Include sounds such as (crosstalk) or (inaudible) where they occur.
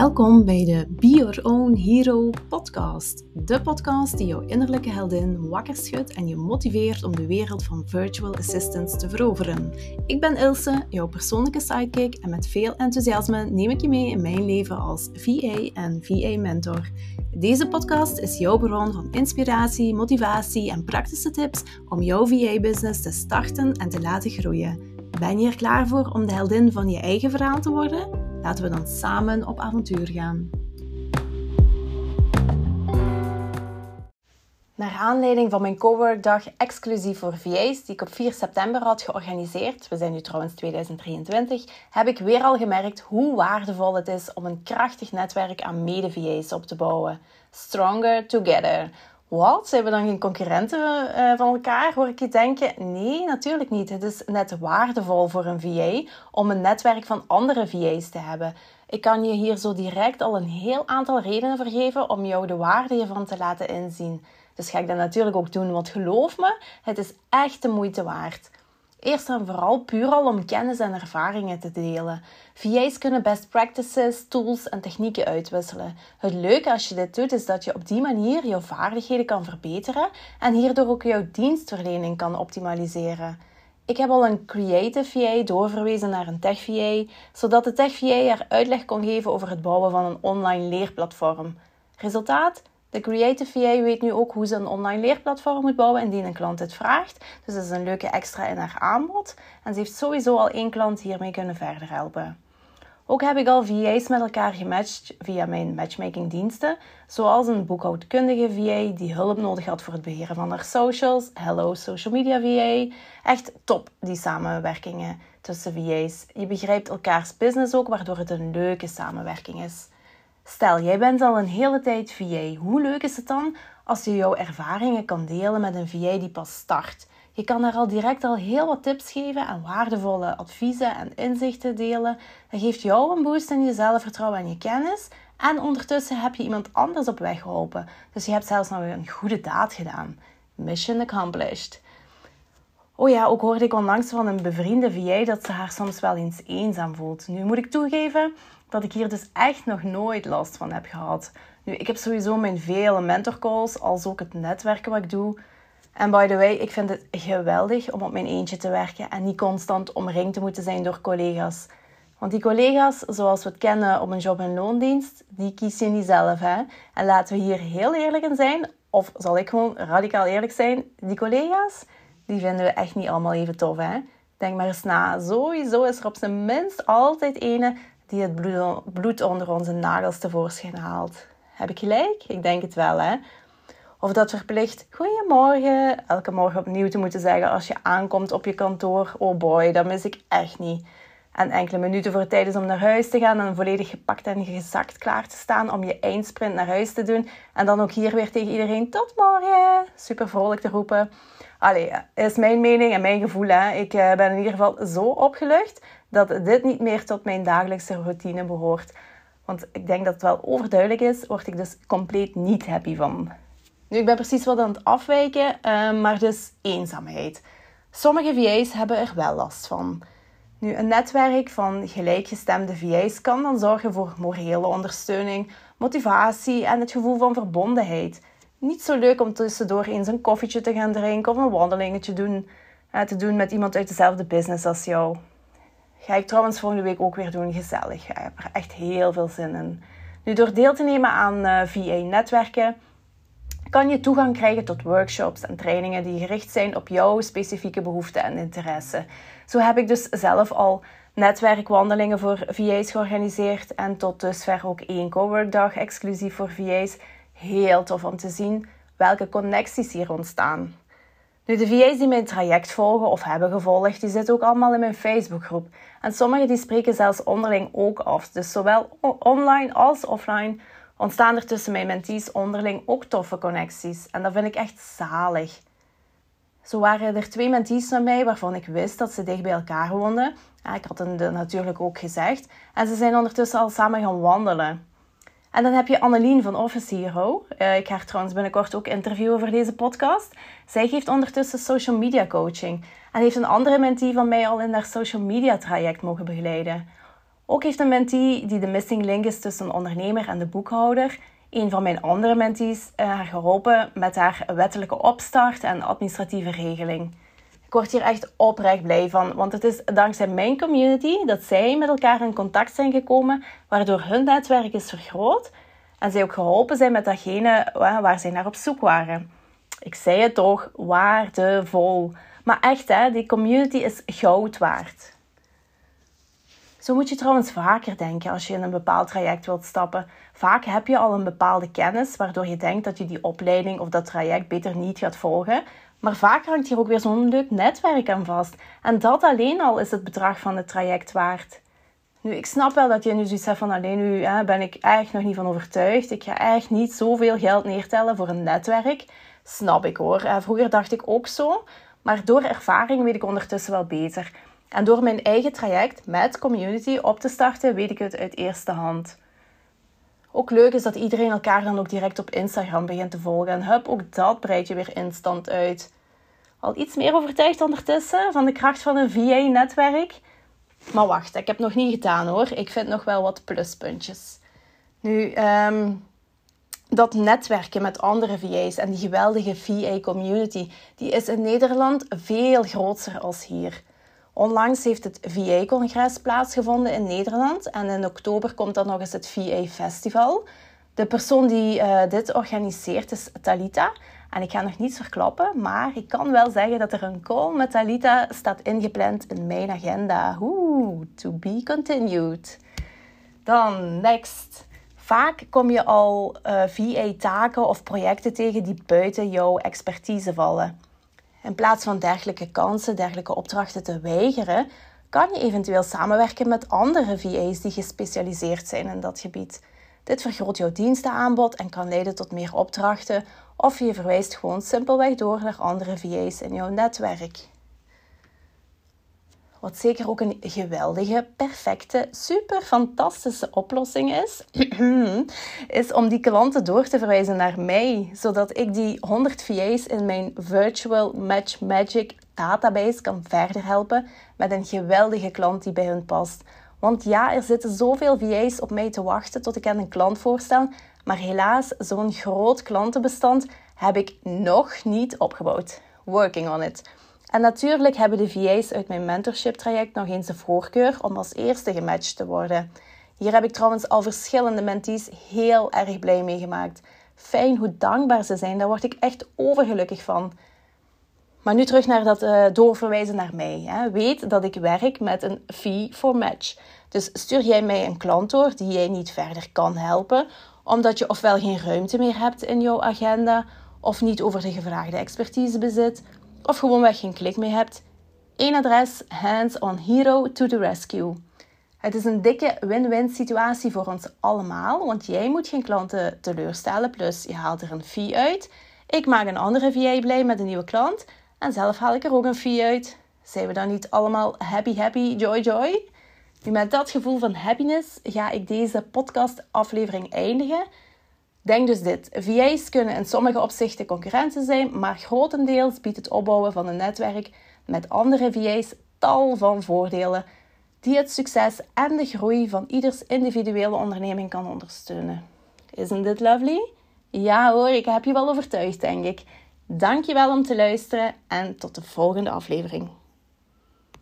Welkom bij de Be Your Own Hero podcast. De podcast die jouw innerlijke heldin wakker schudt en je motiveert om de wereld van virtual assistants te veroveren. Ik ben Ilse, jouw persoonlijke sidekick en met veel enthousiasme neem ik je mee in mijn leven als VA en VA-mentor. Deze podcast is jouw bron van inspiratie, motivatie en praktische tips om jouw VA-business te starten en te laten groeien. Ben je er klaar voor om de heldin van je eigen verhaal te worden? Laten we dan samen op avontuur gaan. Naar aanleiding van mijn coworkdag exclusief voor VA's, die ik op 4 september had georganiseerd, we zijn nu trouwens 2023, heb ik weer al gemerkt hoe waardevol het is om een krachtig netwerk aan mede-VA's op te bouwen. Stronger Together. Wat? Zijn we dan geen concurrenten uh, van elkaar? Hoor ik je denken? Nee, natuurlijk niet. Het is net waardevol voor een VA om een netwerk van andere VA's te hebben. Ik kan je hier zo direct al een heel aantal redenen voor geven om jou de waarde hiervan te laten inzien. Dus ga ik dat natuurlijk ook doen, want geloof me, het is echt de moeite waard. Eerst en vooral puur al om kennis en ervaringen te delen. VA's kunnen best practices, tools en technieken uitwisselen. Het leuke als je dit doet is dat je op die manier jouw vaardigheden kan verbeteren en hierdoor ook jouw dienstverlening kan optimaliseren. Ik heb al een Creative VA doorverwezen naar een Tech VA, zodat de Tech VA er uitleg kon geven over het bouwen van een online leerplatform. Resultaat? De Creative VA weet nu ook hoe ze een online leerplatform moet bouwen indien een klant het vraagt. Dus dat is een leuke extra in haar aanbod. En ze heeft sowieso al één klant hiermee kunnen verder helpen. Ook heb ik al VA's met elkaar gematcht via mijn matchmaking diensten, zoals een boekhoudkundige VA die hulp nodig had voor het beheren van haar socials, Hello Social Media VA. Echt top, die samenwerkingen tussen VA's. Je begrijpt elkaars business ook, waardoor het een leuke samenwerking is. Stel, jij bent al een hele tijd VA. Hoe leuk is het dan als je jouw ervaringen kan delen met een VA die pas start? Je kan daar al direct al heel wat tips geven en waardevolle adviezen en inzichten delen. Dat geeft jou een boost in je zelfvertrouwen en je kennis. En ondertussen heb je iemand anders op weg geholpen. Dus je hebt zelfs nog een goede daad gedaan. Mission accomplished. Oh ja, ook hoorde ik onlangs van een bevriende VA dat ze haar soms wel eens eenzaam voelt. Nu moet ik toegeven, dat ik hier dus echt nog nooit last van heb gehad. Nu, ik heb sowieso mijn vele mentorcalls, als ook het netwerken wat ik doe. En by the way, ik vind het geweldig om op mijn eentje te werken en niet constant omringd te moeten zijn door collega's. Want die collega's, zoals we het kennen op een job- en loondienst, die kies je niet zelf. Hè? En laten we hier heel eerlijk in zijn, of zal ik gewoon radicaal eerlijk zijn, die collega's, die vinden we echt niet allemaal even tof. Hè? Denk maar eens na, sowieso is er op zijn minst altijd ene die het bloed onder onze nagels tevoorschijn haalt. Heb ik gelijk? Ik denk het wel, hè? Of dat verplicht goedemorgen elke morgen opnieuw te moeten zeggen als je aankomt op je kantoor. Oh boy, dat mis ik echt niet. En enkele minuten voor tijd is om naar huis te gaan en volledig gepakt en gezakt klaar te staan om je eindsprint naar huis te doen. En dan ook hier weer tegen iedereen tot morgen. Super vrolijk te roepen. Allee, is mijn mening en mijn gevoel. Hè. Ik eh, ben in ieder geval zo opgelucht dat dit niet meer tot mijn dagelijkse routine behoort. Want ik denk dat het wel overduidelijk is, word ik dus compleet niet happy van. Nu, ik ben precies wat aan het afwijken, eh, maar dus eenzaamheid. Sommige VA's hebben er wel last van. Nu, een netwerk van gelijkgestemde VA's kan dan zorgen voor morele ondersteuning, motivatie en het gevoel van verbondenheid. Niet zo leuk om tussendoor eens een koffietje te gaan drinken of een wandelingetje doen, eh, te doen met iemand uit dezelfde business als jou. Ga ik trouwens volgende week ook weer doen. Gezellig. Ik heb er echt heel veel zin in. Nu, door deel te nemen aan uh, eh, VA-netwerken kan je toegang krijgen tot workshops en trainingen die gericht zijn op jouw specifieke behoeften en interesse. Zo heb ik dus zelf al netwerkwandelingen voor VA's georganiseerd en tot dusver ook één coworkdag exclusief voor VA's. Heel tof om te zien welke connecties hier ontstaan. Nu, de VA's die mijn traject volgen of hebben gevolgd, die zitten ook allemaal in mijn Facebookgroep. En sommigen die spreken zelfs onderling ook af. Dus zowel online als offline ontstaan er tussen mijn mentees onderling ook toffe connecties. En dat vind ik echt zalig. Zo waren er twee mentees van mij waarvan ik wist dat ze dicht bij elkaar woonden. Ik had het natuurlijk ook gezegd. En ze zijn ondertussen al samen gaan wandelen. En dan heb je Annelien van Office Hero. Uh, ik ga trouwens binnenkort ook interviewen voor deze podcast. Zij geeft ondertussen social media coaching. En heeft een andere mentee van mij al in haar social media traject mogen begeleiden. Ook heeft een mentee die de missing link is tussen een ondernemer en de boekhouder, een van mijn andere mentees, eh, haar geholpen met haar wettelijke opstart en administratieve regeling. Ik word hier echt oprecht blij van, want het is dankzij mijn community dat zij met elkaar in contact zijn gekomen, waardoor hun netwerk is vergroot en zij ook geholpen zijn met datgene waar zij naar op zoek waren. Ik zei het toch, waardevol. Maar echt, hè, die community is goud waard. Zo moet je trouwens vaker denken als je in een bepaald traject wilt stappen. Vaak heb je al een bepaalde kennis waardoor je denkt dat je die opleiding of dat traject beter niet gaat volgen. Maar vaak hangt hier ook weer zo'n leuk netwerk aan vast. En dat alleen al is het bedrag van het traject waard. Nu, ik snap wel dat je nu zoiets hebt van alleen nu hè, ben ik echt nog niet van overtuigd. Ik ga echt niet zoveel geld neertellen voor een netwerk. Snap ik hoor. Vroeger dacht ik ook zo. Maar door ervaring weet ik ondertussen wel beter. En door mijn eigen traject met community op te starten, weet ik het uit eerste hand. Ook leuk is dat iedereen elkaar dan ook direct op Instagram begint te volgen. En hup, ook dat breidt je weer instant uit. Al iets meer overtuigd ondertussen van de kracht van een VA-netwerk. Maar wacht, ik heb nog niet gedaan hoor. Ik vind nog wel wat pluspuntjes. Nu, um, dat netwerken met andere VA's en die geweldige VA-community, die is in Nederland veel groter als hier. Onlangs heeft het VA-congres plaatsgevonden in Nederland en in oktober komt dan nog eens het VA-festival. De persoon die uh, dit organiseert is Talita. En ik ga nog niets verklappen, maar ik kan wel zeggen dat er een call met Talita staat ingepland in mijn agenda. Oeh, to be continued. Dan, next. Vaak kom je al uh, eh, VA-taken of projecten tegen die buiten jouw expertise vallen. In plaats van dergelijke kansen, dergelijke opdrachten te weigeren, kan je eventueel samenwerken met andere VA's die gespecialiseerd zijn in dat gebied. Dit vergroot jouw dienstenaanbod en kan leiden tot meer opdrachten, of je verwijst gewoon simpelweg door naar andere VA's in jouw netwerk. Wat zeker ook een geweldige, perfecte, super fantastische oplossing is, (clears throat) is om die klanten door te verwijzen naar mij, zodat ik die 100 VA's in mijn Virtual Match Magic database kan verder helpen met een geweldige klant die bij hun past. Want ja, er zitten zoveel VA's op mij te wachten tot ik aan een klant voorstel, maar helaas, zo'n groot klantenbestand heb ik nog niet opgebouwd. Working on it. En natuurlijk hebben de VA's uit mijn mentorship traject nog eens de voorkeur om als eerste gematcht te worden. Hier heb ik trouwens al verschillende mentees heel erg blij mee gemaakt. Fijn hoe dankbaar ze zijn, daar word ik echt overgelukkig van. Maar nu terug naar dat uh, doorverwijzen naar mij. Hè. Weet dat ik werk met een fee for match. Dus stuur jij mij een klant door die jij niet verder kan helpen, omdat je ofwel geen ruimte meer hebt in jouw agenda, of niet over de gevraagde expertise bezit, of gewoonweg geen klik mee hebt, één adres, hands on hero to the rescue. Het is een dikke win-win situatie voor ons allemaal, want jij moet geen klanten teleurstellen, plus je haalt er een fee uit. Ik maak een andere VA blij met een nieuwe klant en zelf haal ik er ook een fee uit. Zijn we dan niet allemaal happy, happy, joy, joy? Nu, met dat gevoel van happiness ga ik deze podcast-aflevering eindigen. Denk dus dit: VA's kunnen in sommige opzichten concurrenten zijn, maar grotendeels biedt het opbouwen van een netwerk met andere VA's tal van voordelen die het succes en de groei van ieders individuele onderneming kan ondersteunen. Isn't it lovely? Ja hoor, ik heb je wel overtuigd, denk ik. Dankjewel om te luisteren en tot de volgende aflevering.